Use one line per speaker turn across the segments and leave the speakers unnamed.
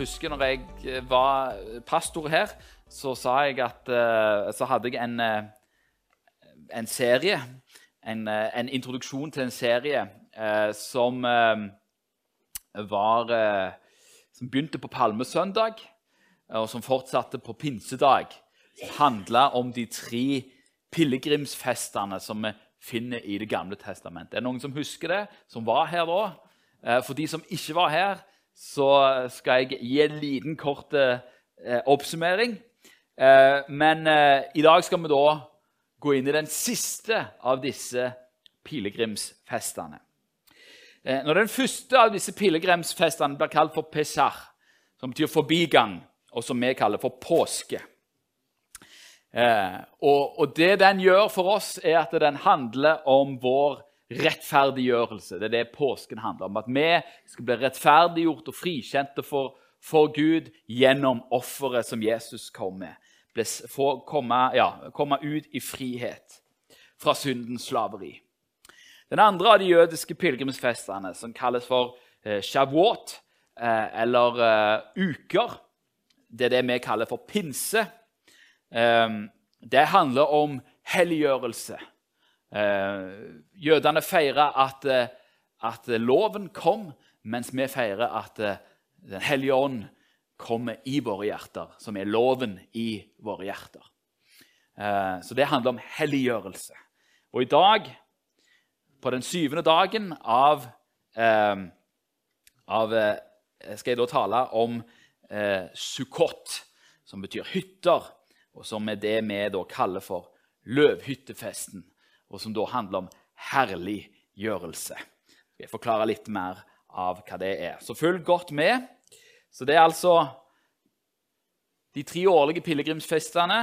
husker når jeg eh, var pastor her, så sa jeg at eh, Så hadde jeg en, eh, en serie, en, eh, en introduksjon til en serie eh, som eh, var eh, Som begynte på palmesøndag, og som fortsatte på pinsedag. Som handla om de tre pilegrimsfestene som vi finner i Det gamle testamentet. Er det noen som husker det, som var her da? Eh, For de som ikke var her, så skal jeg gi en liten, kort eh, oppsummering. Eh, men eh, i dag skal vi da gå inn i den siste av disse pilegrimsfestene. Eh, når den første av disse pilegrimsfestene blir kalt for Pesach, som betyr forbigang, og som vi kaller for påske eh, og det den gjør for oss, er at den handler om vår rettferdiggjørelse. Det er det påsken handler om. At vi skal bli rettferdiggjort og frikjente for, for Gud gjennom offeret som Jesus kom med. Få komme, ja, komme ut i frihet fra syndens slaveri. Den andre av de jødiske pilegrimsfestene, som kalles for eh, shavuot, eh, eller eh, uker, det er det vi kaller for pinse, det handler om helliggjørelse. Eh, jødene feirer at, eh, at loven kom, mens vi feirer at eh, Den hellige ånd kommer i våre hjerter, som er loven i våre hjerter. Så det handler om helliggjørelse. Og i dag, på den syvende dagen av, av skal jeg da tale om eh, Sukkot, som betyr hytter, og som er det vi da kaller for løvhyttefesten og som da handler om herliggjørelse. Jeg forklarer litt mer av hva det er. Så følg godt med. Så det er altså de tre årlige pilegrimsfestene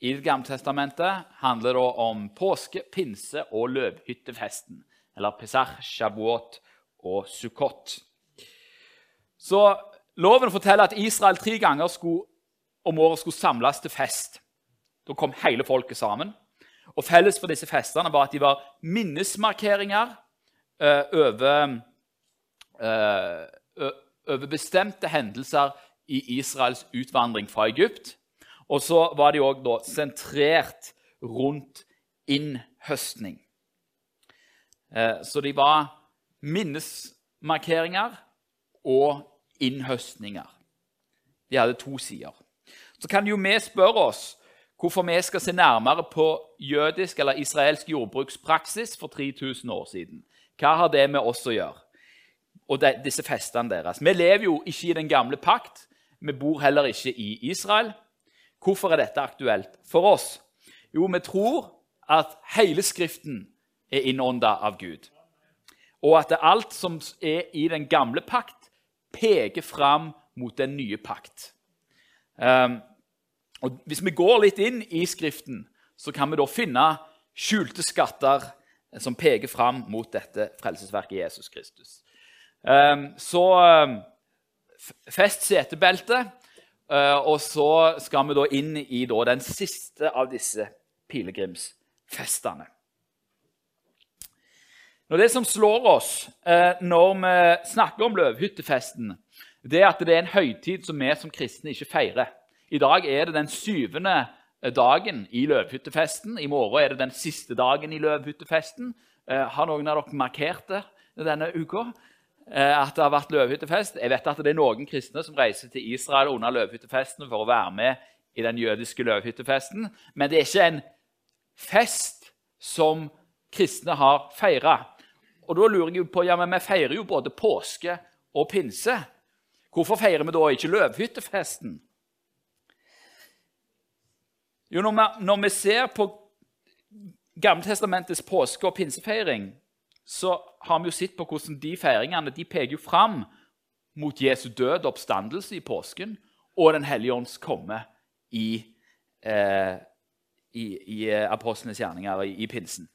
i Det gamle testamentet handler da om påske, pinse og løvhyttefesten. Eller Pesach, Shavuot og Sukkot. Så loven forteller at Israel tre ganger skulle, om året skulle samles til fest. Da kom hele folket sammen. Og Felles for disse festene var at de var minnesmarkeringer uh, over, uh, over, bestemte hendelser i Israels utvandring fra Egypt. Og så var de òg sentrert rundt innhøstning. Uh, så de var minnesmarkeringer og innhøstninger. De hadde to sider. Så kan jo vi spørre oss hvorfor vi skal se nærmere på jødisk eller israelsk jordbrukspraksis for 3000 år siden. Hva har det med oss å gjøre? Og de, disse festene deres. Vi lever jo ikke i den gamle pakt. Vi bor heller ikke i Israel. Hvorfor er dette aktuelt for oss? Jo, vi tror at hele Skriften er innånda av Gud. Og at alt som er i den gamle pakt, peker fram mot den nye pakt. Um, og Hvis vi går litt inn i Skriften, så kan vi da finne skjulte skatter som peker fram mot dette frelsesverket Jesus Kristus. Ehm, så ehm, fest setebeltet, eh, og så skal vi da inn i den siste av disse pilegrimsfestene. Når det som slår oss eh, når vi snakker om løvhyttefesten, det er at det er en høytid som vi som kristne ikke feirer. I dag er det den syvende dagen i løvhyttefesten. I morgen er det den siste dagen i løvhyttefesten. Eh, har noen av dere markert det denne uka? Eh, at det har vært løvhyttefest? Jeg vet at det er noen kristne som reiser til Israel under løvhyttefesten for å være med i den jødiske løvhyttefesten. Men det er ikke en fest som kristne har feira. Og da lurer jeg på, ja, men Vi feirer jo både påske og pinse. Hvorfor feirer vi da ikke løvhyttefesten? Jo, når vi, når vi ser på Gammeltestamentets påske- og pinsefeiring, så har vi jo sett på hvordan de feiringene de peker jo fram mot Jesu død og oppstandelse i påsken og Den hellige ånds komme i, eh, i, i eh, apostlenes gjerninger, i, i pinsen.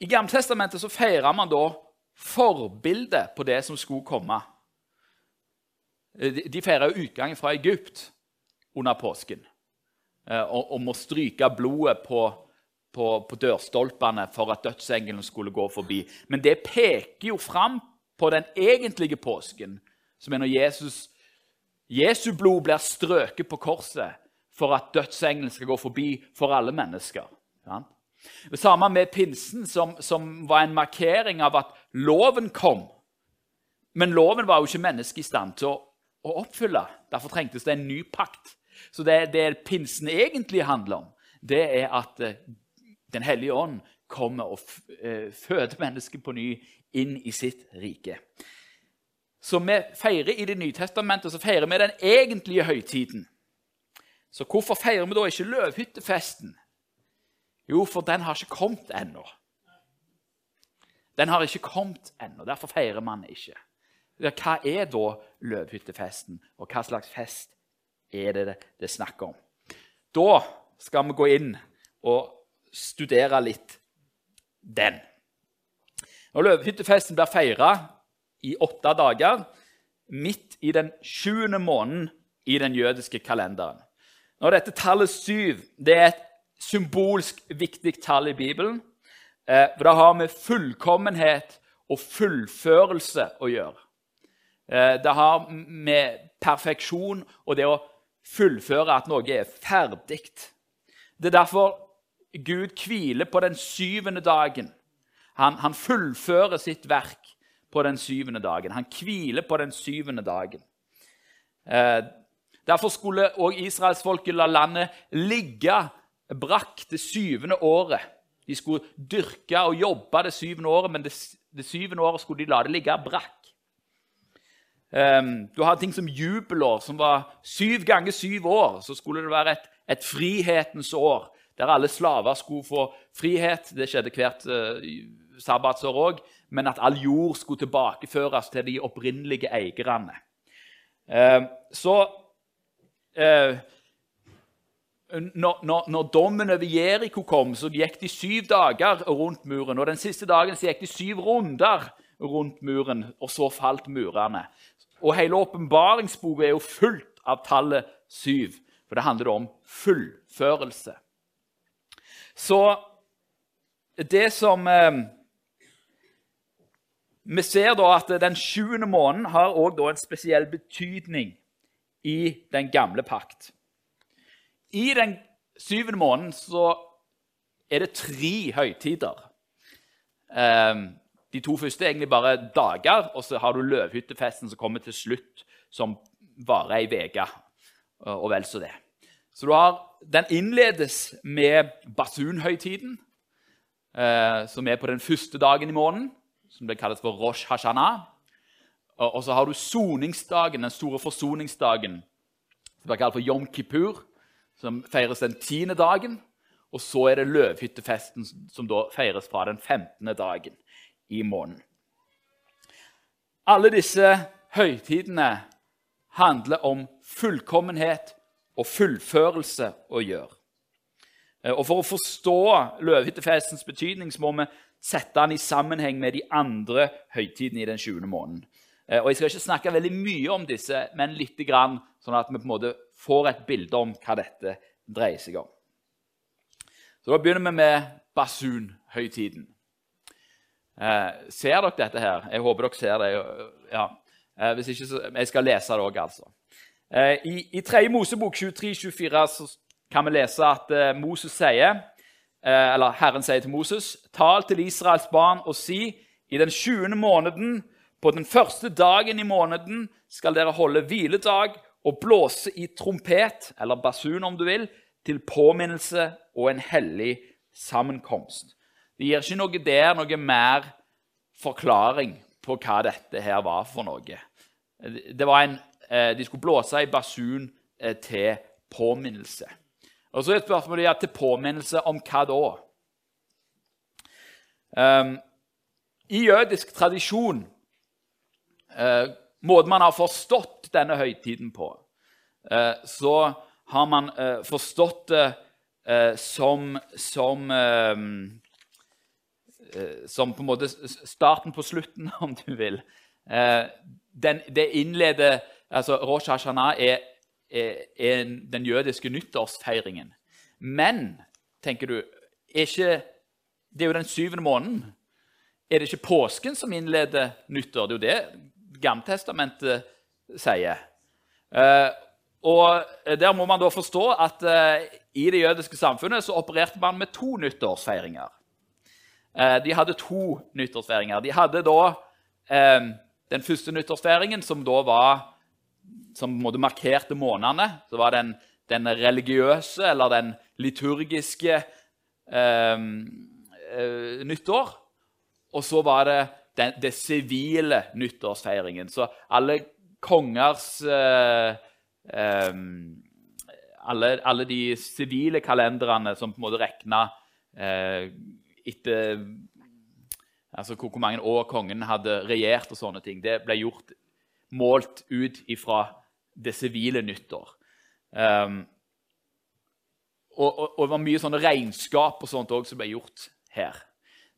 I Gammeltestamentet så feirer man da forbildet på det som skulle komme. De, de feirer utgangen fra Egypt under påsken. Eh, om å stryke blodet på, på, på, dørstolpene for at dødsengelen skulle gå forbi. Men det peker jo fram på den egentlige påsken, som er når Jesus, Jesu blod blir strøket på korset for at dødsengelen skal gå forbi for alle mennesker. Ja? Det samme med pinsen, som, som, var en markering av at loven kom. Men loven var jo ikke mennesket i stand til å, å, oppfylle. Derfor trengtes det en ny pakt. Så det, det pinsen egentlig handler om, det er at uh, Den hellige ånd kommer og uh, føder mennesket på ny inn i sitt rike. Så vi feirer i Det nye testamentet så feirer vi den egentlige høytiden. Så hvorfor feirer vi da ikke løvhyttefesten? Jo, for den har ikke kommet ennå. Den har ikke kommet ennå. Derfor feirer man ikke. Hva er da løvhyttefesten, og hva slags fest er det det er snakk om? Da skal vi gå inn og studere litt den. Når løvehyttefesten blir feira i åtte dager, midt i den sjuende måneden i den jødiske kalenderen. Når dette tallet syv det er et symbolsk viktig tall i Bibelen. Eh, for det har med fullkommenhet og fullførelse å gjøre. Eh, det har med perfeksjon og det å fullføre at noe er ferdig. Det er derfor Gud hviler på den syvende dagen. Han, han fullfører sitt verk på den syvende dagen. Han hviler på den syvende dagen. Eh, derfor skulle òg israelsfolket la landet ligge brakk det syvende året. De skulle dyrke og jobbe det syvende året, men det, det syvende året skulle de la det ligge brakk. Um, du hadde ting som jubelår, som var syv ganger syv år. Så skulle det være et, et frihetens år, der alle slaver skulle få frihet. Det skjedde hvert uh, sabbatsår òg. Men at all jord skulle tilbakeføres til de opprinnelige eierne. Uh, så uh, når, når, når, dommen over Jeriko kom, så gikk de syv dager rundt muren. Og den siste dagen så gikk de syv runder rundt muren, og så falt murene. Og hele åpenbaringsboka er jo fullt av tallet syv, for det handler om fullførelse. Så det som eh, Vi ser da at den sjuende måneden har også en spesiell betydning i den gamle pakt. I den syvende måneden så er det tre høytider. Um, de to første er egentlig bare dager, og så har du løvhyttefesten som kommer til slutt, som varer ei uke. Og vel så det. Så har, Den innledes med basunhøytiden, eh, som er på den første dagen i måneden, som det kalles for Rosh Hashanah. Og, og så har du soningsdagen, den store forsoningsdagen, som blir kalt for Yom Kippur som feires den tiende dagen. Og så er det løvhyttefesten, som da feires fra den 15. dagen i måneden. Alle disse høytidene handler om fullkommenhet og fullførelse å gjøre. Eh, og For å forstå løvehyttefestens betydning så må vi sette den i sammenheng med de andre høytidene i den 20. måneden. Eh, og Jeg skal ikke snakke veldig mye om disse, men litt, sånn at vi på en måte får et bilde om hva dette dreier seg om. Så Da begynner vi med basunhøytiden. Eh, ser dere dette her? Jeg håper dere ser det. Ja. Eh, hvis ikke, så Jeg skal lese det òg, altså. Eh, I, I 3. Mosebok 23-24 kan vi lese at eh, Moses sier, eh, eller Herren sier til Moses.: Tal til Israels barn og si:" I den 20. måneden, på den første dagen i måneden, skal dere holde hviledag og blåse i trompet, eller basun om du vil, til påminnelse og en hellig sammenkomst. Det gir ikke noe der, noe mer forklaring på hva dette her var for noe. Det var en, eh, de skulle blåse i basun eh, til påminnelse. Og Så er spørsmålet ja, til påminnelse om hva da? Um, I jødisk tradisjon uh, måten man har forstått denne høytiden på, uh, så har man uh, forstått det som, som som på en måte starten på slutten, om du vil. Den, det innleder altså Rosh Hashanah er, er, er, den jødiske nyttårsfeiringen. Men, tenker du, ikke, det er jo den syvende måneden. er det ikke påsken som innleder nyttår. Det er jo det Gammeltestamentet sier. Eh, og Der må man da forstå at eh, i det jødiske samfunnet så opererte man med to nyttårsfeiringer. Eh, de hadde to nyttårsfeiringer. De hadde da den første nyttårsfeiringen, som da var som markerte månedene. Så var den, den religiøse eller den liturgiske eh, nyttår. Og så var det den, det sivile nyttårsfeiringen. Så alle kongers eh, eh, alle, alle, de sivile kalenderne som på en måte regna eh, etter altså hvor, hvor, mange år kongen hadde regjert og sånne ting, det ble gjort målt ut ifra det sivile nyttår. Um, og, og, og, det var mye sånne regnskap og sånt også som ble gjort her.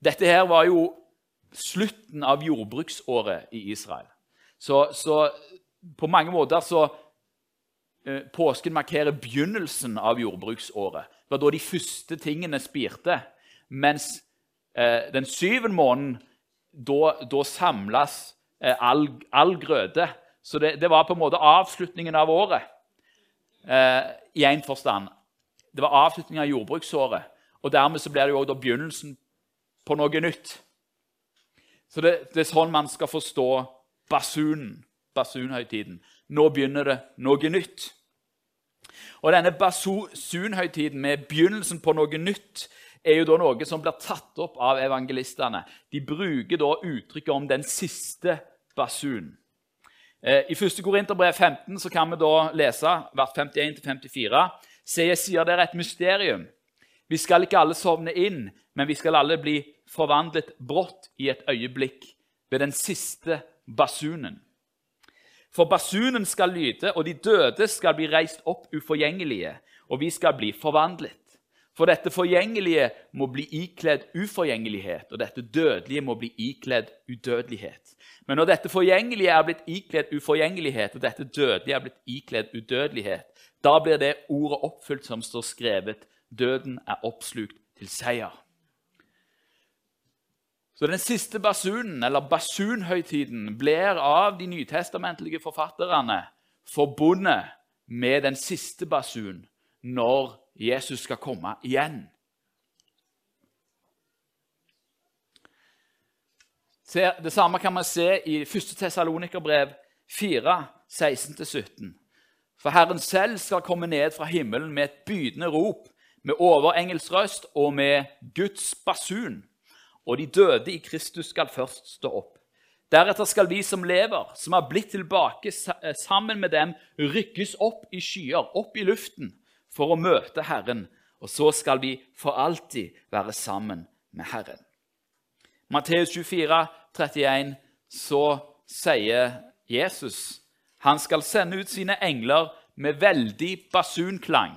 Dette her var jo slutten av jordbruksåret i Israel. Så, så på mange måter så eh, Påsken markerer begynnelsen av jordbruksåret. Det var da de første tingene spirte. Mens eh, den syvende måneden, da, samles eh, all, all, grøde. Så det, det, var på en måte avslutningen av året eh, i én forstand. Det var avslutningen av jordbruksåret. Og dermed så blir det jo også begynnelsen på noe nytt. Så det, det, er sånn man skal forstå basunen, basunhøytiden. Nå begynner det noe nytt. Og denne basunhøytiden med begynnelsen på noe nytt er jo da noe som blir tatt opp av evangelistene. De bruker da uttrykket om den siste basun. Eh, I 1. Korinterbrev 15 så kan vi da lese hvert 51-54. Se, jeg sier dere et mysterium. Vi skal ikke alle sovne inn, men vi skal alle bli forvandlet brått i et øyeblikk ved den siste basunen. For basunen skal lyde, og de døde skal bli reist opp uforgjengelige, og vi skal bli forvandlet. For dette forgjengelige må bli ikledd uforgjengelighet, og dette dødelige må bli ikledd udødelighet. Men når dette forgjengelige er blitt ikledd uforgjengelighet, og dette dødelige er blitt ikledd udødelighet, da blir det ordet oppfylt som står skrevet. Døden er oppslukt til seier. Så den siste basunen, eller basunhøytiden, blir av de nytestamentlige forfatterne forbundet med den siste basun når Jesus skal komme igjen. Det samme kan man se i 1. Tessalonikerbrev 4, 16-17. For Herren selv skal komme ned fra himmelen med et bydende rop, med overengelsk røst og med Guds basun og de døde i Kristus skal først stå opp. Deretter skal vi som lever, som har blitt tilbake eh, sammen med dem, rykkes opp i skyer, opp i luften, for å møte Herren. Og så skal vi for alltid være sammen med Herren. Matteus 24, 31, så sier Jesus han skal sende ut sine engler med veldig basunklang.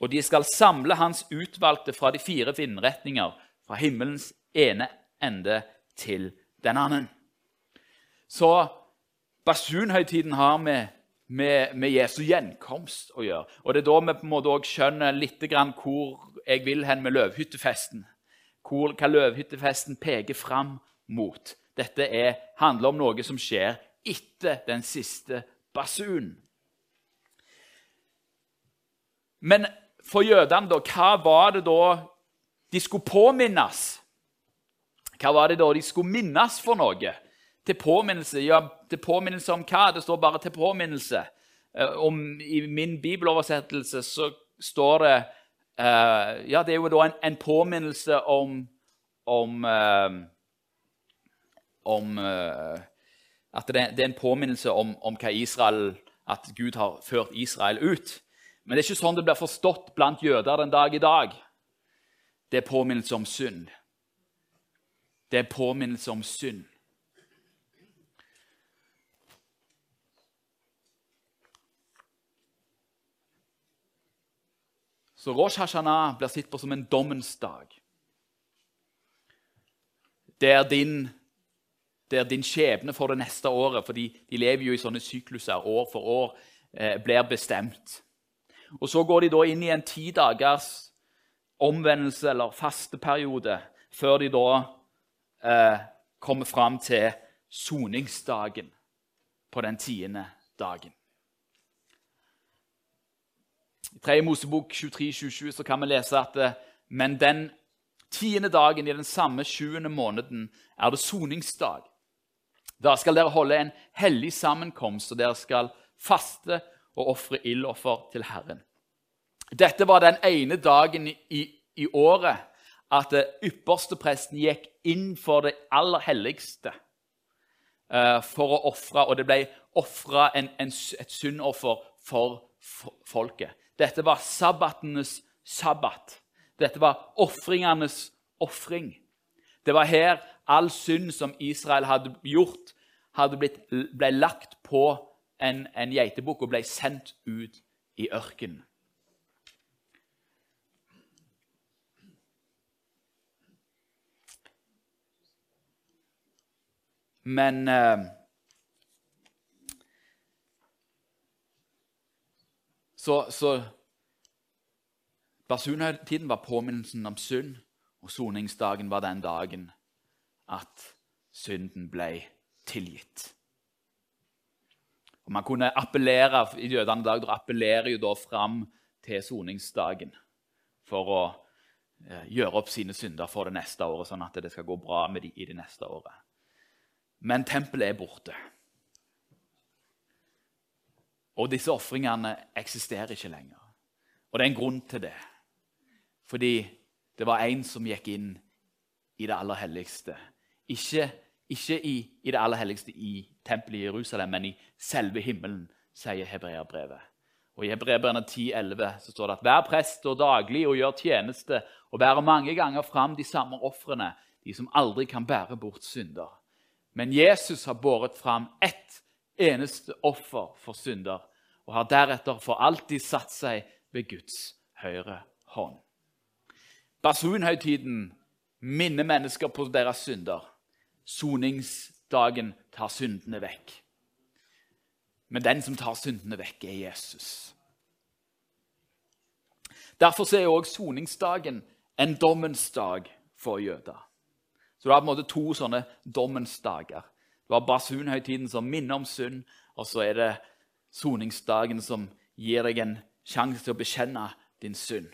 Og de skal samle hans utvalgte fra de fire vindretninger fra himmelens ene ende til den andre. Så basunhøytiden har med, med, med, Jesu gjenkomst å gjøre. Og Det er da vi på en måte også skjønner litt hvor jeg vil hen med løvhyttefesten. Hvor, hva løvhyttefesten peker fram mot. Dette er, handler om noe som skjer etter den siste basunen. Men for jødene, da, hva var det da de skulle påminnes. Hva var det da de skulle minnes for noe? Til påminnelse ja, til påminnelse om hva? Det står bare 'til påminnelse'. Eh, om, I min bibeloversettelse så står det uh, Ja, det er jo da en, en påminnelse om om, om uh, At det, det, er en påminnelse om, om hva Israel At Gud har ført Israel ut. Men det er ikke sånn det blir forstått blant jøder den dag i dag det er påminnelse om synd. Det er påminnelse om synd. Så Rosh Hashanah blir sett på som en dommens dag. Er din, det er din skjebne for det neste året, for de, de lever jo i sånne sykluser. År for år eh, blir bestemt. Og Så går de da inn i en ti dagers omvendelse eller fasteperiode før de da eh, kommer fram til soningsdagen på den tiende dagen. I 3. Mosebok 23-27 så kan vi lese at eh, men den tiende dagen i den samme sjuende måneden er det soningsdag. Da skal dere holde en hellig sammenkomst, og dere skal faste og ofre ildoffer til Herren. Dette var den ene dagen i, i året at ypperstepresten gikk inn for det aller helligste uh, for å ofre, og det ble ofra et syndoffer for folket. Dette var sabbatenes sabbat. Dette var ofringenes ofring. Det var her all synd som Israel hadde gjort, hadde blitt, ble lagt på en, en geitebukk og ble sendt ut i ørkenen. Men eh, Så, så Basunhøytiden var påminnelsen om synd, og soningsdagen var den dagen at synden ble tilgitt. Og man kunne appellere, I jødene dag appellerer jo da fram til soningsdagen for å eh, gjøre opp sine synder for det neste året, sånn at det skal gå bra med dem i det neste året. Men tempelet er borte. Og disse ofringene eksisterer ikke lenger. Og det er en grunn til det. Fordi det var en som gikk inn i det aller helligste. Ikke, ikke i, i, det aller helligste i tempelet i Jerusalem, men i selve himmelen, sier hebreerbrevet. Og I Hebreerbrevet 10,11 står det at hver prest står daglig og gjør tjeneste og bærer mange ganger fram de samme ofrene, de som aldri kan bære bort synder. Men Jesus har båret fram ett eneste offer for synder og har deretter for alltid satt seg ved Guds høyre hånd. Basunhøytiden minner mennesker på deres synder. Soningsdagen tar syndene vekk. Men den som tar syndene vekk, er Jesus. Derfor er også soningsdagen en dommens dag for jøder. Så du har på en måte to sånne dommens dager. Du har basunhøytiden som minner om synd, og så er det soningsdagen som gir deg en sjanse til å bekjenne din synd.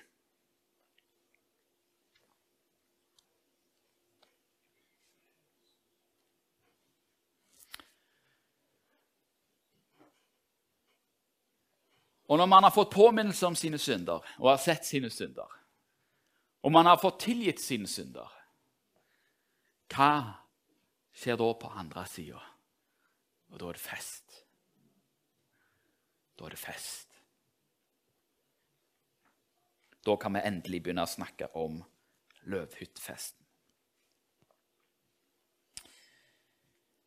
Og når man har fått påminnelse om sine synder og har sett sine synder, og man har fått tilgitt sine synder, hva skjer da på andre sida? Og da er det fest. Da er det fest. Da kan vi endelig begynne å snakke om løvhyttefesten.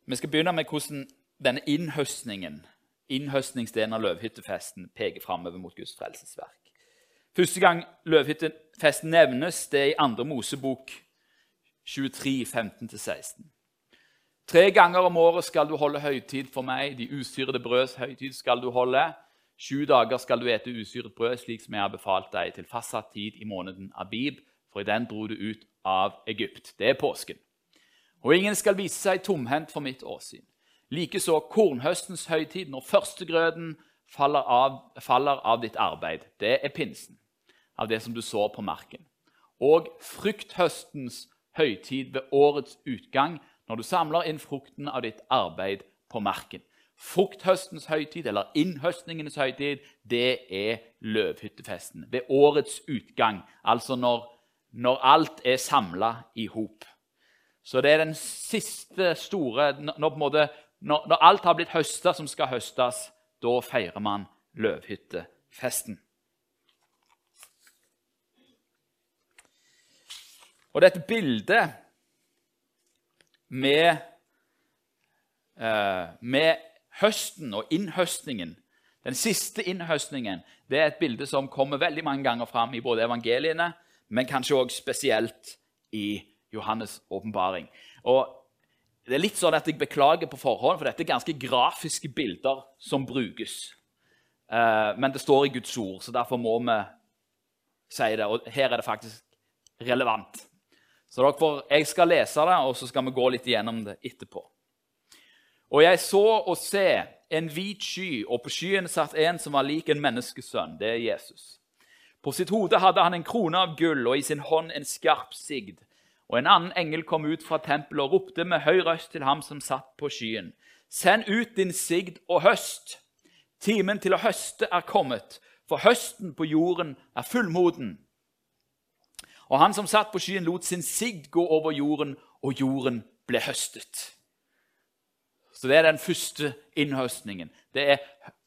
Vi skal begynne med hvordan denne innhøstningen innhøstningsdelen av løvhyttefesten peker framover mot Guds frelsesverk. Første gang løvhyttefesten nevnes, det er i 2. Mosebok 23, 15-16. Tre ganger om året skal du holde høytid for meg. De usyrede brøds høytid skal du holde. Sju dager skal du ete usyret brød, slik som jeg har befalt deg, til fastsatt tid i måneden Abib, for i den dro du ut av Egypt. Det er påsken. Og ingen skal vise seg tomhendt for mitt åsyn. Likeså kornhøstens høytid, når førstegrøden faller av, faller av ditt arbeid. Det er pinsen, av det som du så på marken. Og frukthøstens høytid ved årets utgang, når du samler inn frukten av ditt arbeid på marken. Frukthøstens høytid, eller innhøstningenes høytid, det er løvhyttefesten. Ved årets utgang, altså når, når alt er samla i hop. Så det er den siste store Når, måte, når, når alt har blitt høsta som skal høstes, da feirer man løvhyttefesten. Og dette bildet med, uh, med høsten og innhøstningen, den siste innhøstningen, det er et bilde som kommer veldig mange ganger fram i både evangeliene, men kanskje også spesielt i Johannes' åpenbaring. Det er litt sånn at Jeg beklager på forhånd, for dette er ganske grafiske bilder som brukes. Uh, men det står i Guds ord, så derfor må vi si det. Og her er det faktisk relevant. Så dere får, Jeg skal lese det, og så skal vi gå litt igjennom det etterpå. Og jeg så og se en hvit sky, og på skyen satt en som var lik en menneskesønn. Det er Jesus. På sitt hode hadde han en krone av gull, og i sin hånd en skarp sigd. Og en annen engel kom ut fra tempelet og ropte med høy røst til ham som satt på skyen. Send ut din sigd og høst. Timen til å høste er kommet, for høsten på jorden er fullmoden. Og han som satt på skyen, lot sin sigd gå over jorden, og jorden ble høstet. Så det er den første innhøstningen. Det er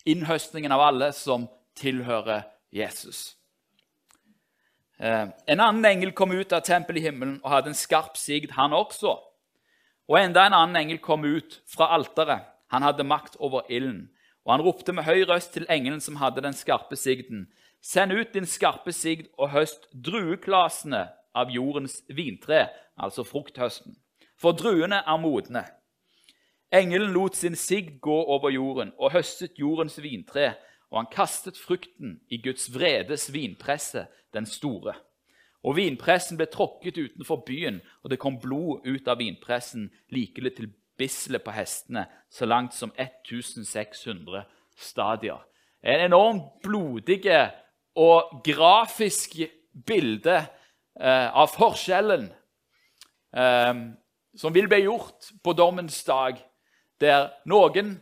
innhøstningen av alle som tilhører Jesus. Eh, en annen engel kom ut av tempelet i himmelen og hadde en skarp sigd, han også. Og enda en annen engel kom ut fra alteret. Han hadde makt over ilden. Og han ropte med høy røst til engelen som hadde den skarpe sigden. Send ut din skarpe sigd og høst drueklasene av jordens vintre, altså frukthøsten. For druene er modne. Engelen lot sin sigd gå over jorden og høstet jordens vintre, og han kastet frukten i Guds vredes vinpresse, den store. Og vinpressen ble tråkket utenfor byen, og det kom blod ut av vinpressen likelig til bisselet på hestene, så langt som 1600 stadier. En enormt blodig og grafisk bilde eh, av forskjellen eh, som vil bli gjort på dommens dag der noen,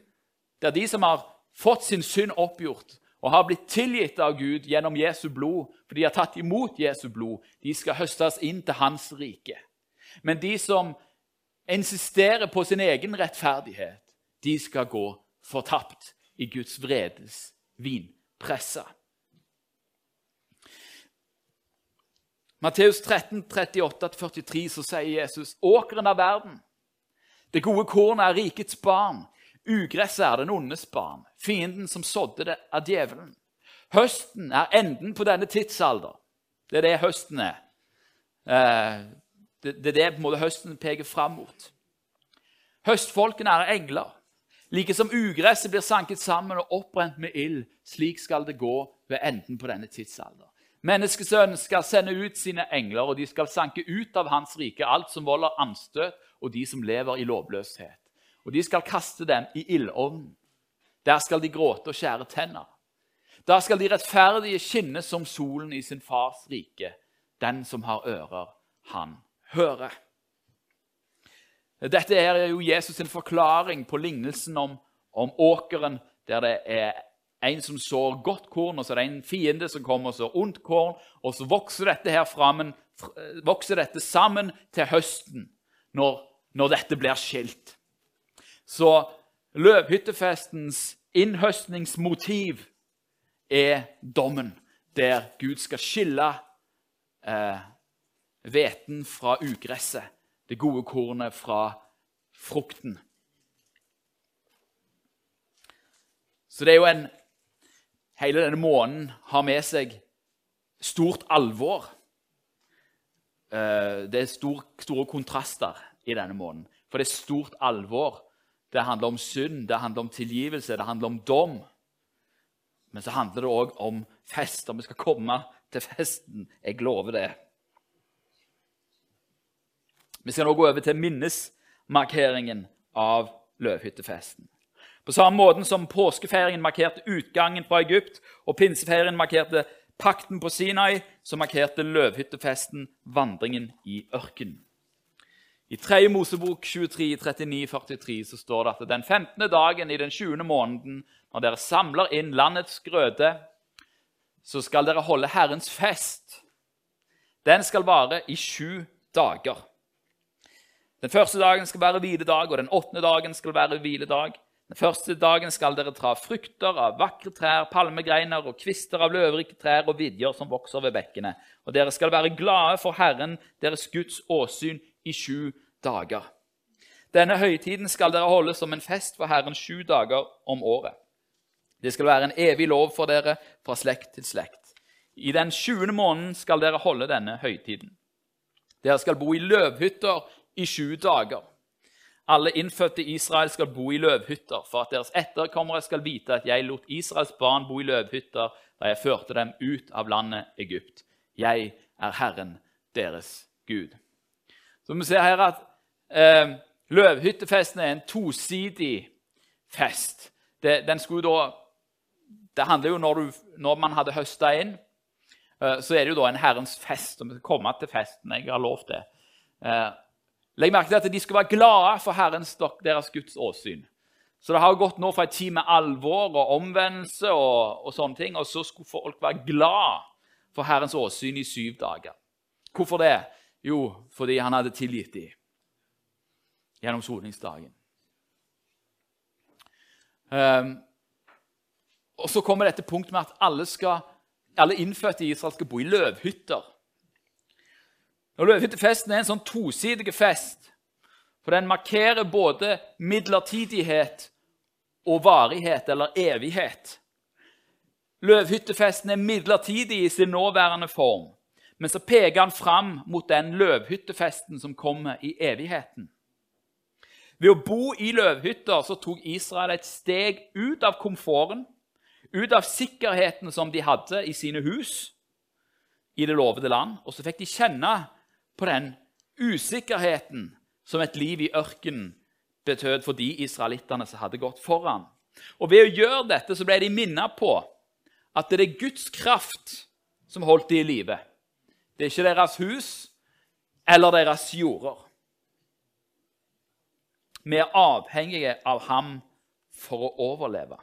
der de som har fått sin synd oppgjort og har blitt tilgitt av Gud gjennom Jesu blod, for de har tatt imot Jesu blod, de skal høstes inn til hans rike. Men de som insisterer på sin egen rettferdighet, de skal gå fortapt i Guds vredes vinpresse. Matteus 13, 38-43 så sier Jesus åkeren av verden det gode kornet er rikets barn. Ugresset er den ondes barn. Fienden som sådde det, er djevelen. Høsten er enden på denne tidsalder. Det er det høsten er. Eh, det, er det på en måte høsten peker fram mot. Høstfolkene er engler. Like som ugresset blir sanket sammen og oppbrent med ild, slik skal det gå ved enden på denne tidsalder. Menneskesønnen skal sende ut sine engler, og de skal sanke ut av hans rike alt som volder anstøt og de som lever i lovløshet. Og de skal kaste dem i ildovnen. Der skal de gråte og skjære tenner. Da skal de rettferdige skinne som solen i sin fars rike. Den som har ører, han hører. Dette er jo Jesus' sin forklaring på lignelsen om, om åkeren, der det er en som sår godt korn, og så er det en fiende som kommer og sår ondt korn. Og så vokser dette her framen, vokser dette sammen til høsten, når når dette blir skilt. Så løvhyttefestens innhøstningsmotiv er dommen, der Gud skal skille eh, fra ugresset, det gode kornet fra frukten. Så det er jo en Hele denne måneden har med seg stort alvor. Eh, det er stor, store kontraster i denne måneden. For det er stort alvor. Det handler om synd, det handler om tilgivelse, det handler om dom. Men så handler det òg om fest, om vi skal komme til festen. Jeg lover det. Vi skal nå gå over til minnesmarkeringen av løvhyttefesten. På samme måten som påskefeiringen markerte utgangen fra Egypt, og pinsefeiringen markerte pakten på Sinai, så markerte løvhyttefesten vandringen i ørkenen. I 3. Mosebok 23, 39, 43 så står det at den 15. dagen i den 20. måneden, når dere samler inn landets grøde, så skal dere holde Herrens fest. Den skal vare i sju dager. Den første dagen skal være hviledag, og den åttende dagen skal være hviledag. Den første dagen skal dere tra frukter av vakre trær, palmegreiner og kvister av løvrike trær og vidjer som vokser ved bekkene. Og dere skal være glade for Herren, deres Guds åsyn, i sju dager. Denne høytiden skal dere holde som en fest for Herren sju dager om året. Det skal være en evig lov for dere fra slekt til slekt. I den sjuende måneden skal dere holde denne høytiden. Dere skal bo i løvhytter i sju dager. Alle innfødte i Israel skal bo i løvhytter, for at deres etterkommere skal vite at jeg lot Israels barn bo i løvhytter da jeg førte dem ut av landet Egypt. Jeg er Herren deres Gud. Så vi ser her at eh, løvhyttefesten er en tosidig fest. Det, den skulle da, det handler jo når, du, når man hadde høsta inn, eh, så er det jo da en Herrens fest. og Vi skal komme til festen. Jeg har lovt det. Eh, legg merke til at de skulle være glade for Herrens, deres Guds åsyn. Så det har gått nå fra en tid med alvor og omvendelse, og, og, sånne ting, og så skulle folk være glad for Herrens åsyn i syv dager. Hvorfor det? Jo, fordi han hadde tilgitt dem gjennom soningsdagen. Um, og Så kommer dette punktet med at alle, skal, alle innfødte i Israel skal bo i løvhytter. Og Løvhyttefesten er en sånn tosidig fest, for den markerer både midlertidighet og varighet, eller evighet. Løvhyttefesten er midlertidig i sin nåværende form, men så peker han fram mot den løvhyttefesten som kommer i evigheten. Ved å bo i løvhytter så tok Israel et steg ut av komforten, ut av sikkerheten som de hadde i sine hus i det lovede land, og så fikk de kjenne på den usikkerheten som et liv i ørkenen betød for de israelittene som hadde gått foran. Og Ved å gjøre dette så ble de minnet på at det er Guds kraft som holdt de i live. Det er ikke deres hus eller deres jorder. Vi er avhengige av ham for å overleve.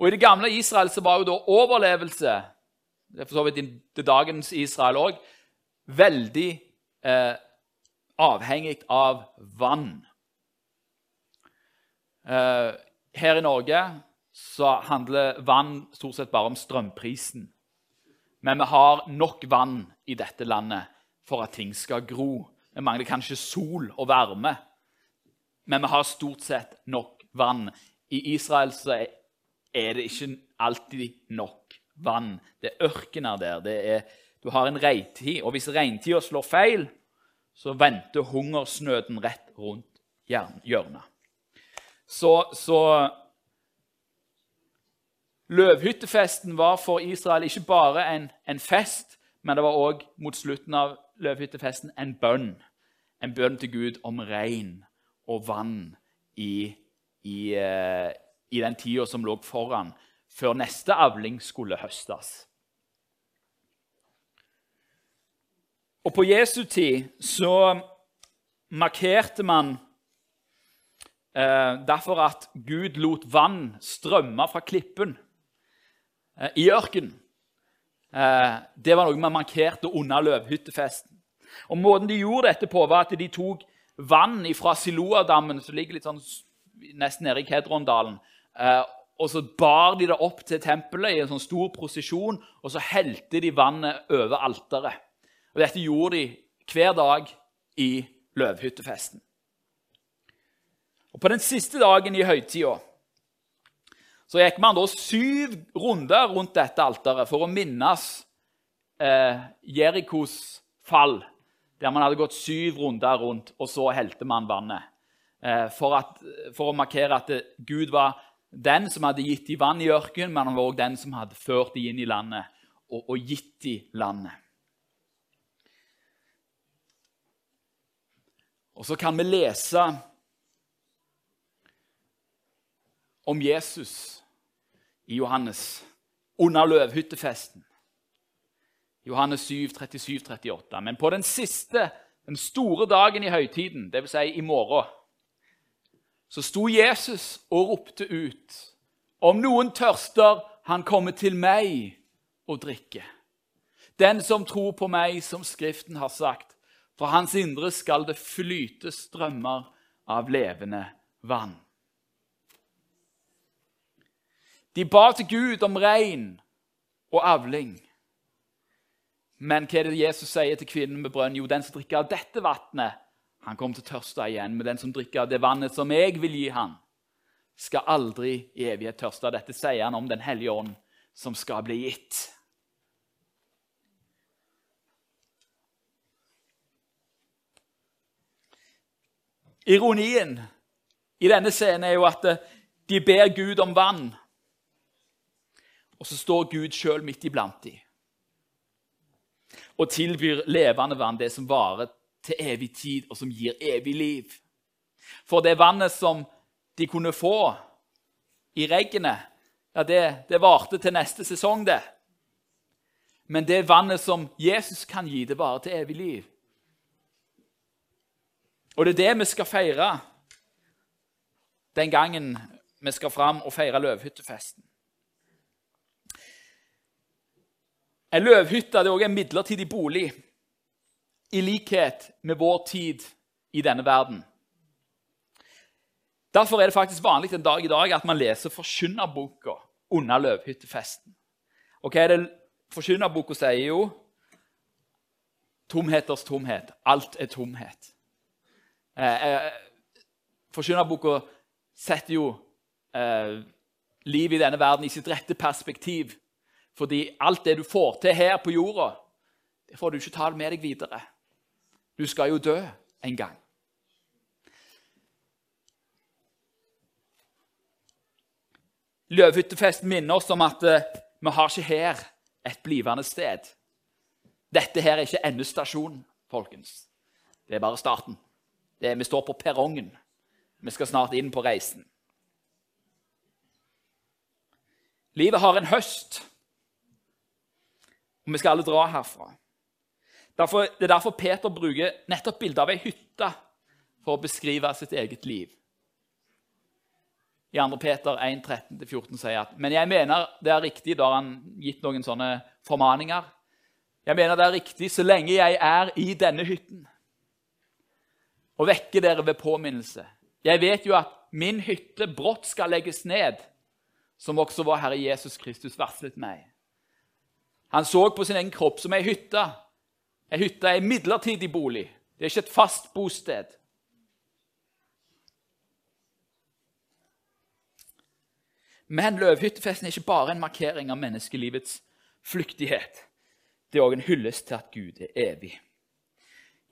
Og I det gamle Israel så var jo da overlevelse det er for så vidt i dagens Israel òg veldig eh, avhengig av vann. Eh, her i Norge så handler vann stort sett bare om strømprisen. Men vi har nok vann i dette landet for at ting skal gro. Vi mangler kanskje sol og varme, men vi har stort sett nok vann. I Israel er det ikke alltid nok vann. Det er ørkener der. Er, du har en regntid, og hvis regntida slår feil, så venter hungersnøden rett rundt hjørnet. Så, så Løvhyttefesten var for Israel ikke bare en, en fest, men det var òg mot slutten av løvhyttefesten en bønn. En bønn til Gud om regn og vann i, i, uh, i den tida som lå foran, før neste avling skulle høstes. Og på Jesu tid så markerte man eh, derfor at Gud lot vann strømme fra klippen eh, i ørkenen. Eh, det var noe man markerte under løvhyttefesten. Og Måten de gjorde dette på, var at de tok vann fra Siloadammen, som ligger litt sånn nesten nede i Kedrondalen, eh, og så bar de det opp til tempelet i en sånn stor prosesjon, og så helte de vannet over alteret. Og Dette gjorde de hver dag i løvhyttefesten. Og På den siste dagen i høytida gikk man da syv runder rundt dette alteret for å minnes eh, Jerikos fall, der man hadde gått syv runder rundt, og så helte man vannet. Eh, for, at, for, å markere at Gud var den som hadde gitt dem vann i ørkenen, men han var også den som hadde ført dem inn i landet og, og gitt dem landet. Og så kan vi lese om Jesus i Johannes under løvhyttefesten. Johannes 7, 37, 38. Men på den siste, den store dagen i høytiden, dvs. Si i morgen, så sto Jesus og ropte ut. Om noen tørster, han kommer til meg og drikke. Den som tror på meg, som Skriften har sagt, fra hans indre skal det flyte strømmer av levende vann. De ba til Gud om regn og avling. Men hva er det Jesus sier til kvinnen med brønn? Jo, den som drikker av dette vannet, han kommer til å tørste igjen. Men den som drikker av det vannet som jeg vil gi han, skal aldri i evighet tørste. Dette sier han om Den hellige ånd, som skal bli gitt. Ironien i denne scenen er jo at eh, de ber Gud om vann, og så står Gud sjøl midt iblant dem og tilbyr levende vann, det som varer til evig tid, og som gir evig liv. For det vannet som de kunne få i regnet, ja, det, det varte til neste sesong, det. Men det vannet som Jesus kan gi, det varer til evig liv. Og det er det vi skal feire den gangen vi skal fram og feire løvhyttefesten. En løvhytte er også en midlertidig bolig, i likhet med vår tid i denne verden. Derfor er det faktisk vanlig en dag i dag at man leser forkynnerboka under løvhyttefesten. Og hva er det forkynnerboka sier? Jo, tomheters tomhet. Alt er tomhet. Eh, eh, forkynnerboka setter jo eh, livet i denne verden i sitt rette perspektiv. Fordi alt det du får til her på jorda, det får du ikke ta med deg videre. Du skal jo dø en gang. Løvhyttefesten minner oss om at uh, vi har ikke her et blivende sted. Dette her er ikke endestasjonen, folkens. Det er bare starten. Er, vi står på perrongen. Vi skal snart inn på reisen. Livet har en høst, og vi skal alle dra herfra. Derfor, det er derfor Peter bruker nettopp bildet av ei hytte for å beskrive sitt eget liv i 2. Peter 1, 13-14 sier at Men jeg mener det er riktig, da har han gitt noen sånne formaninger. Jeg mener det er riktig så lenge jeg er i denne hytten, og vekke dere ved påminnelse. Jeg vet jo at min hytte brått skal legges ned, som også vår Herre Jesus Kristus varslet meg. Han så på sin egen kropp som ei hytte. Ei hytte er en midlertidig bolig. Det er ikke et fast bosted. Men løvhyttefesten er ikke bare en markering av menneskelivets flyktighet. Det er òg en hyllest til at Gud er evig.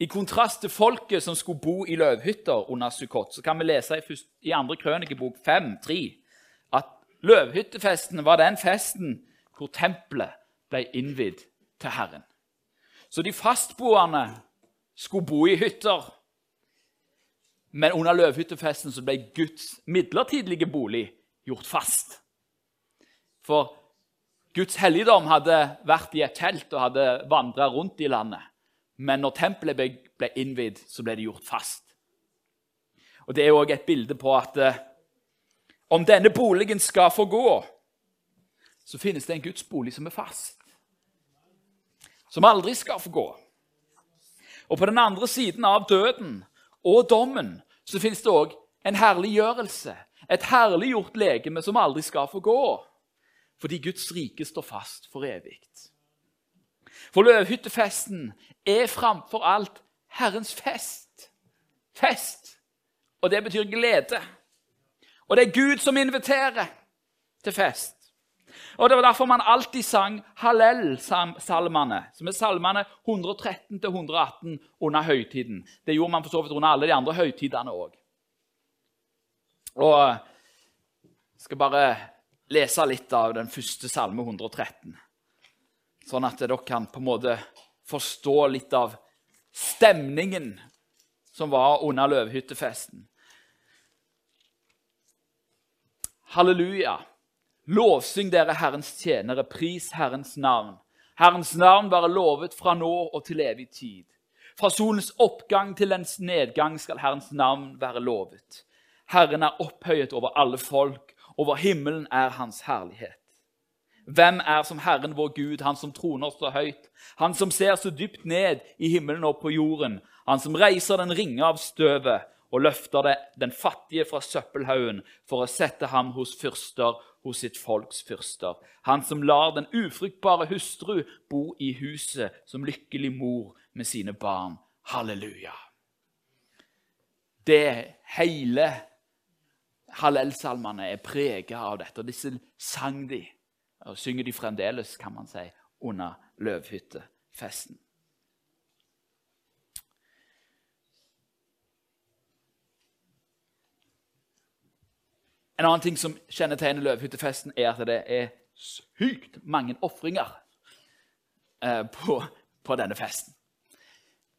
I kontrast til folket som skulle bo i løvhytter under Sukkot, så kan vi lese i, i 2. krønikebok 5, 3, at løvhyttefesten var den festen hvor tempelet ble innvidd til Herren. Så de fastboende skulle bo i hytter. Men under løvhyttefesten ble Guds midlertidige bolig gjort fast. For Guds helligdom hadde vært i et telt og hadde vandra rundt i landet. Men når tempelet ble, innvidd, så ble det gjort fast. Og Det er òg et bilde på at eh, om denne boligen skal få gå, så finnes det en Guds bolig som er fast. Som aldri skal få gå. Og på den andre siden av døden og dommen så finnes det òg en herliggjørelse, et herliggjort legeme som aldri skal få gå. Fordi Guds rike står fast for evig. For løvhyttefesten er framfor alt Herrens fest. Fest. Og det betyr glede. Og det er Gud som inviterer til fest. Og Det var derfor man alltid sang Hallel-salmene, som er salmene 113-118 under høytiden. Det gjorde man for så vidt under alle de andre høytidene òg. Og jeg skal bare lese litt av den første salme 113, sånn at dere kan på en måte forstå litt av stemningen som var under løvhyttefesten. Halleluja. Lovsyng dere Herrens tjenere, pris Herrens navn. Herrens navn være lovet fra nå og til evig tid. Fra solens oppgang til dens nedgang skal Herrens navn være lovet. Herren er opphøyet over alle folk, over himmelen er hans herlighet. Hvem er som Herren vår Gud, han som troner så høyt, han som ser så dypt ned i himmelen og på jorden, han som reiser den ringe av støvet og løfter det, den fattige fra søppelhaugen for å sette ham hos fyrster, hos sitt folks fyrster. Han som lar den ufruktbare hustru bo i huset som lykkelig mor med sine barn. Halleluja. Det hele Hallelsalmene er prega av dette, og disse sang de, og synger de fremdeles, kan man si, under løvhyttefesten. En annen ting som kjennetegner løvhyttefesten, er at det er sykt mange ofringer eh, på, på, denne festen.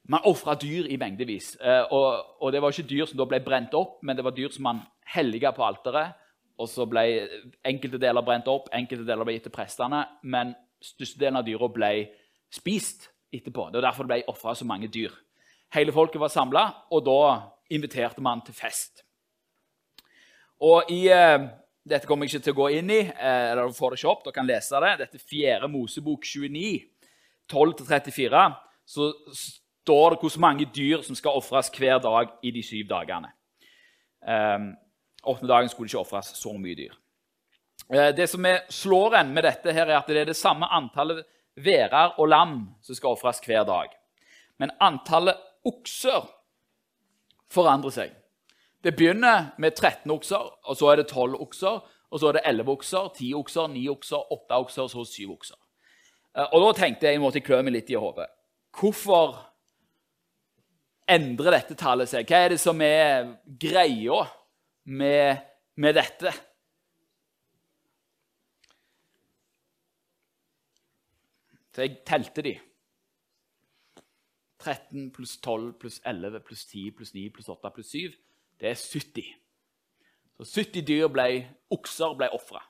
man ofra dyr i mengdevis. Eh, og, og, det var ikke dyr som da ble brent opp, men det var dyr som man helliga på alteret. Og så ble enkelte deler brent opp, enkelte deler ble gitt til prestene. Men størstedelen av dyra ble spist etterpå. Det var derfor det ble ofra så mange dyr. Hele folket var samla, og da inviterte man til fest. Og i, eh, Dette kommer jeg ikke til å gå inn i. Eh, eller du får det ikke opp, dere kan lese det. Dette er 4. Mosebok 29, 12-34. Så står det hvor mange dyr som skal ofres hver dag i de syv dagene. Um, åttende dagen skulle det ikke ofres så mye dyr. Uh, det som er slår en med dette, her er at det er det samme antallet værer og lam som skal ofres hver dag. Men antallet okser forandrer seg. Det begynner med 13 okser, og så er det 12 okser, og så er det 11 okser, 10 okser, 9 okser, 8 okser og så 7 okser. Eh, og da tenkte jeg, jeg måtte klø meg litt i hodet. Hvorfor endrer dette tallet seg? Hva er det som er greia med, med dette? Så jeg telte de. 13 pluss 12 pluss 11 pluss 10 pluss 9 pluss 8 pluss 7 det er 70. Så 70 dyr ble, okser ble ofra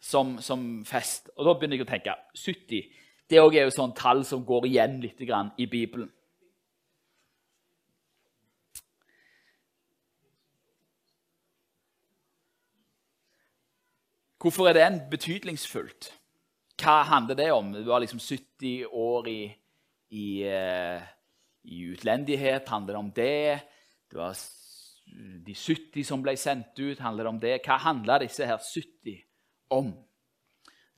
som, som, fest. Og da begynner jeg å tenke 70 det er jo sånn tall som går igjen litt i Bibelen. Hvorfor er det en betydningsfullt? Hva handler det om? Du har liksom 70 år i, i, uh, i utlendighet. Handler det om det? Du har de 70 som ble sendt ut, handler det om det. Hva handla disse her 70 om?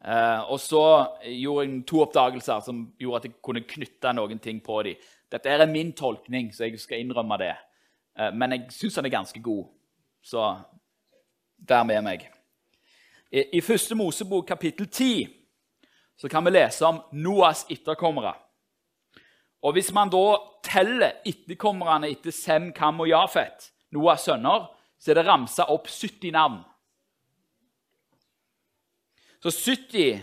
Uh, og så gjorde jeg to oppdagelser som gjorde at jeg kunne knytte noen ting på dem. Dette er min tolkning, så jeg skal innrømme det. Uh, men jeg syns den er ganske god. Så vær med meg. I, første Mosebok, kapittel 10, så kan vi lese om Noas etterkommere. Og Hvis man da teller etterkommerne etter Sem, Kam og Jafet, Noahs sønner, så er det ramsa opp 70 navn. Så 70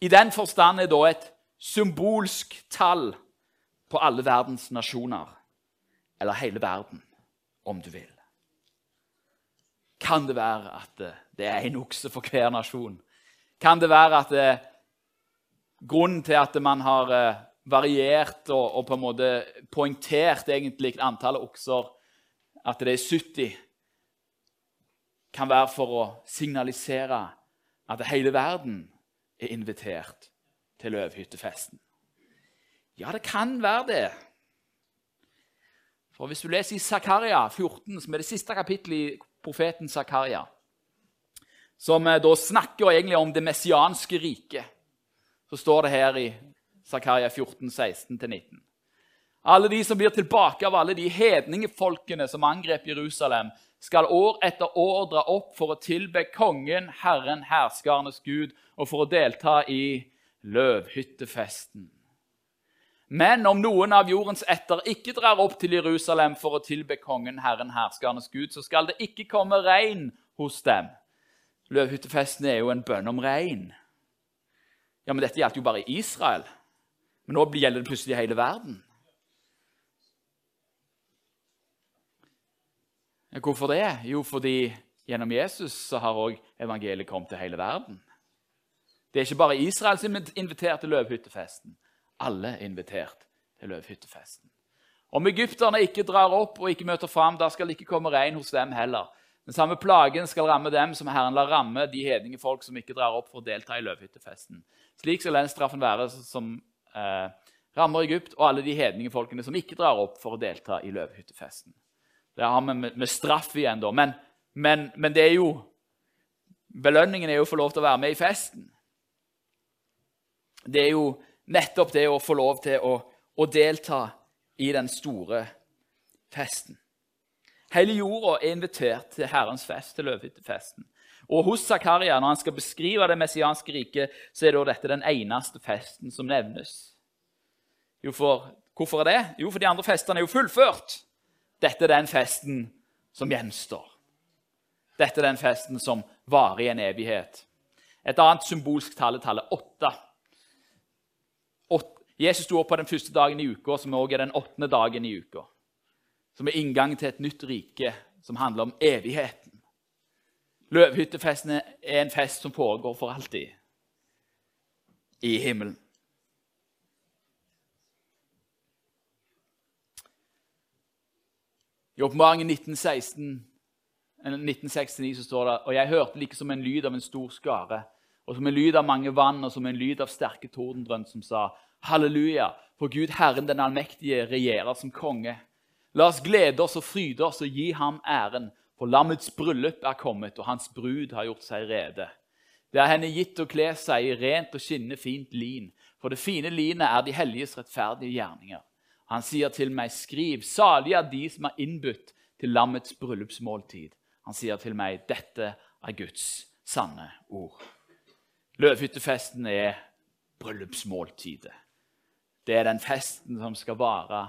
i den forstand er da et symbolsk tall på alle verdens nasjoner. Eller hele verden, om du vil. Kan det være at det er en okse for hver nasjon? Kan det være at det, grunnen til at man har eh, variert og, og på en måte poengtert egentlig antallet okser at det er 70, kan være for å signalisere at hele verden er invitert til løvhyttefesten. Ja, det kan være det. For Hvis du leser i Zakaria 14, som er det siste kapittelet i profeten Zakaria, som eh, da snakker egentlig om det messianske riket, så står det her i Zakaria 14, 16-19. Alle de som blir tilbake av alle de hedningefolkene som angrep Jerusalem, skal år etter år dra opp for å tilbe kongen, Herren, herskernes Gud, og for å delta i løvhyttefesten. Men om noen av jordens etter ikke drar opp til Jerusalem for å tilbe kongen, Herren, herskernes Gud, så skal det ikke komme regn hos dem. Løvhyttefesten er jo en bønn om regn. Ja, Men dette gjaldt jo bare Israel. Men nå gjelder det plutselig hele verden. Hvorfor det? Jo, fordi gjennom Jesus så har også evangeliet kommet til hele verden. Det er ikke bare Israel som er invitert til løvhyttefesten. Alle er invitert til løvhyttefesten. Om egypterne ikke drar opp og ikke møter fram, da skal det ikke komme regn hos dem heller. Den samme plagen skal ramme dem som Herren lar ramme de hedninge folk som ikke drar opp for å delta i løvhyttefesten. Slik skal den straffen være som eh, rammer Egypt og alle de hedninge folkene som ikke drar opp for å delta i løvhyttefesten. Det har vi med, med straff igjen, da. Men, men, men, det er jo Belønningen er jo å få lov til å være med i festen. Det er jo nettopp det å få lov til å, å delta i den store festen. Hele jorda er invitert til Herrens fest, til løvehyttefesten. Og hos Zakaria, når han skal beskrive det messianske riket, så er dette den eneste festen som nevnes. Jo, for, hvorfor er det? Jo, for de andre festene er jo fullført. Dette er den festen som gjenstår. Dette er den festen som varer i en evighet. Et annet symbolsk tall er tallet åtte. Jesus sto opp på den første dagen i uka, som også er den åttende dagen i uka. Som er inngang til et nytt rike som handler om evigheten. Løvhyttefesten er en fest som foregår for alltid i himmelen. I Åpenbaringen 1916 1969 så står det og jeg hørte like som en lyd av en stor skare, og som en lyd av mange vann, og som en lyd av sterke tordendrønn, som sa, Halleluja, for Gud Herren den allmektige regjerer som konge. La oss glede oss og fryde oss og gi ham æren, for lammets bryllup er kommet, og hans brud har gjort seg rede. Det er henne gitt å kle seg i rent og skinnende fint lin, for det fine linet er de helliges rettferdige gjerninger. Han sier til meg, skriv, salig er de som er innbudt til lammets bryllupsmåltid. Han sier til meg, 'Dette er Guds sanne ord'. Løvhyttefesten er bryllupsmåltidet. Det er den festen som skal vare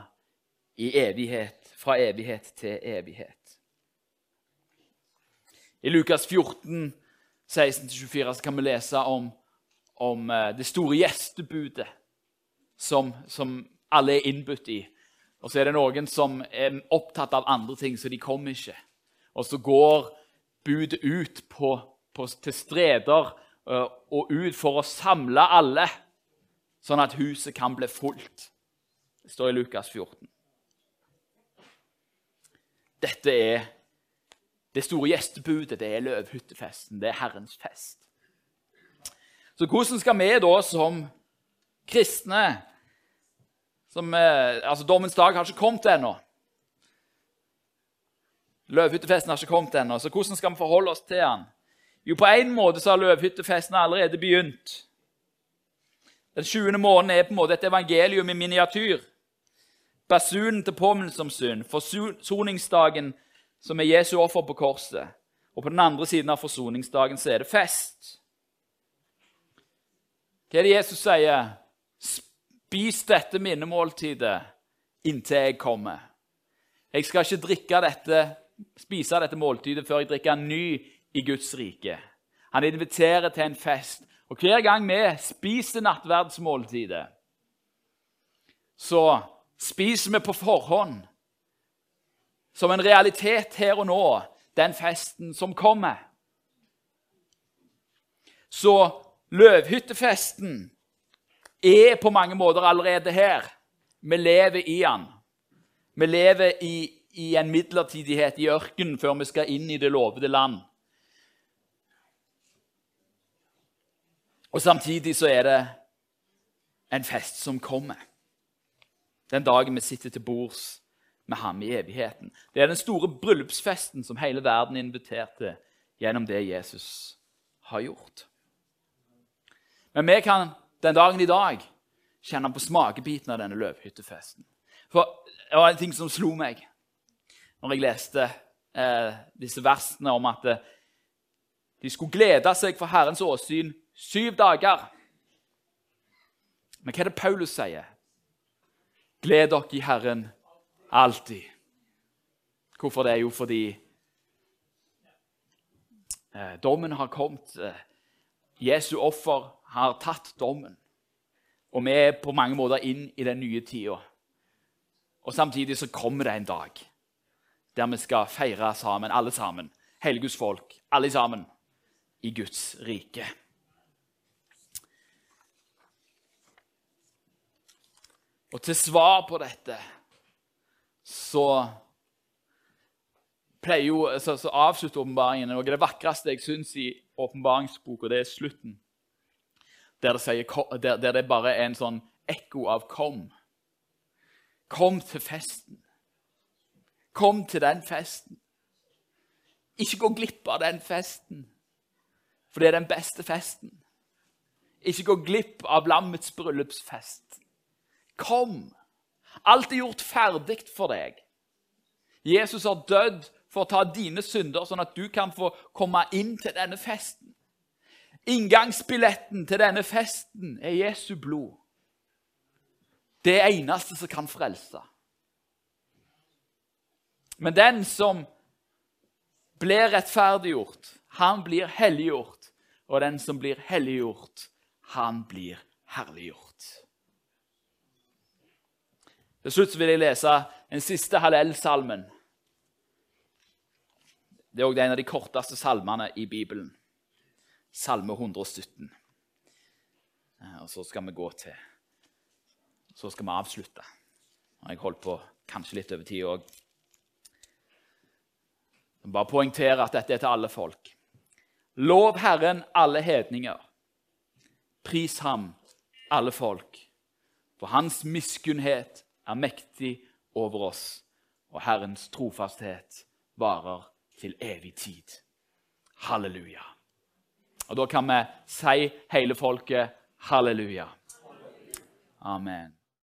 i evighet, fra evighet til evighet. I Lukas 14, 16-24 kan vi lese om, om, eh, det store gjestebudet som, som alle er innbudt i. Og så er det noen som er opptatt av andre ting, så de kommer ikke. Og så går budet ut på, på, til streder uh, og ut for å samle alle, sånn at huset kan bli fullt. Det står i Lukas 14. Dette er det store gjestebudet, det er løvhyttefesten, det er Herrens fest. Så hvordan skal vi da som kristne som, uh, altså Dommens dag har ikke kommet ennå. Løvhyttefesten har ikke kommet ennå, så hvordan skal vi forholde oss til den? Jo, på en måte så har løvhyttefesten allerede begynt. Den 20. måneden er på en måte et evangelium i miniatyr. Basunen til påminnelse om synd, forsoningsdagen som er Jesu offer på korset. Og på den andre siden av forsoningsdagen så er det fest. Hva er det Jesus sier? Spis dette minnemåltidet inntil jeg kommer. Jeg skal ikke drikke dette spise dette måltidet før jeg drikker en ny i Guds rike. Han inviterer til en fest. Og hver gang vi spiser nattverdsmåltidet, så spiser vi på forhånd, som en realitet her og nå, den festen som kommer. Så løvhyttefesten er på mange måter allerede her. Vi lever i den. Vi lever i, i en midlertidighet i ørkenen før vi skal inn i det lovede land. Og samtidig så er det en fest som kommer. Den dagen vi sitter til bords med ham i evigheten. Det er den store bryllupsfesten som hele verden inviterte gjennom det Jesus har gjort. Men vi kan den dagen i dag kjenne på smakebiten av denne løvhyttefesten. For det var en ting som slo meg når jeg leste eh, disse versene om at eh, de skulle glede seg for Herrens åsyn syv dager. Men hva er det Paulus sier? Gled dere i Herren alltid. Hvorfor det? Er Jo, fordi eh, dommen har kommet. Eh, Jesu offer har tatt dommen. Og vi er på mange måter inn i den nye tida. Og samtidig så kommer det en dag der vi skal feire sammen, alle sammen. Hele Guds folk, alle sammen, i Guds rike. Og til svar på dette så jo, så, så avslutter åpenbaringen Noe av det vakreste jeg syns i åpenbaringsboka, det er slutten. Der det, sier, der, der det bare er en sånn ekko av 'kom'. Kom til festen. Kom til den festen. Ikke gå glipp av den festen, for det er den beste festen. Ikke gå glipp av lammets bryllupsfest. Kom! Alt er gjort ferdig for deg. Jesus har dødd for å ta dine synder, sånn at du kan få komme inn til denne festen. Inngangsbilletten til denne festen er Jesu blod. Det eneste som kan frelse. Men den som blir rettferdiggjort, han blir helliggjort. Og den som blir helliggjort, han blir herliggjort. Til slutt vil jeg lese den siste Hallel-salmen. Det er òg en av de korteste salmene i Bibelen. Salme 117. Eh, og så skal vi gå til Så skal vi avslutte. Jeg holdt på kanskje litt over tid òg. Bare poengtere at dette er til alle folk. Lov Herren, alle hedninger. Pris ham, alle folk. For hans miskunnhet er mektig over oss, og Herrens trofasthet varer til evig tid. Halleluja. Og Da kan vi si hele folket halleluja. Amen.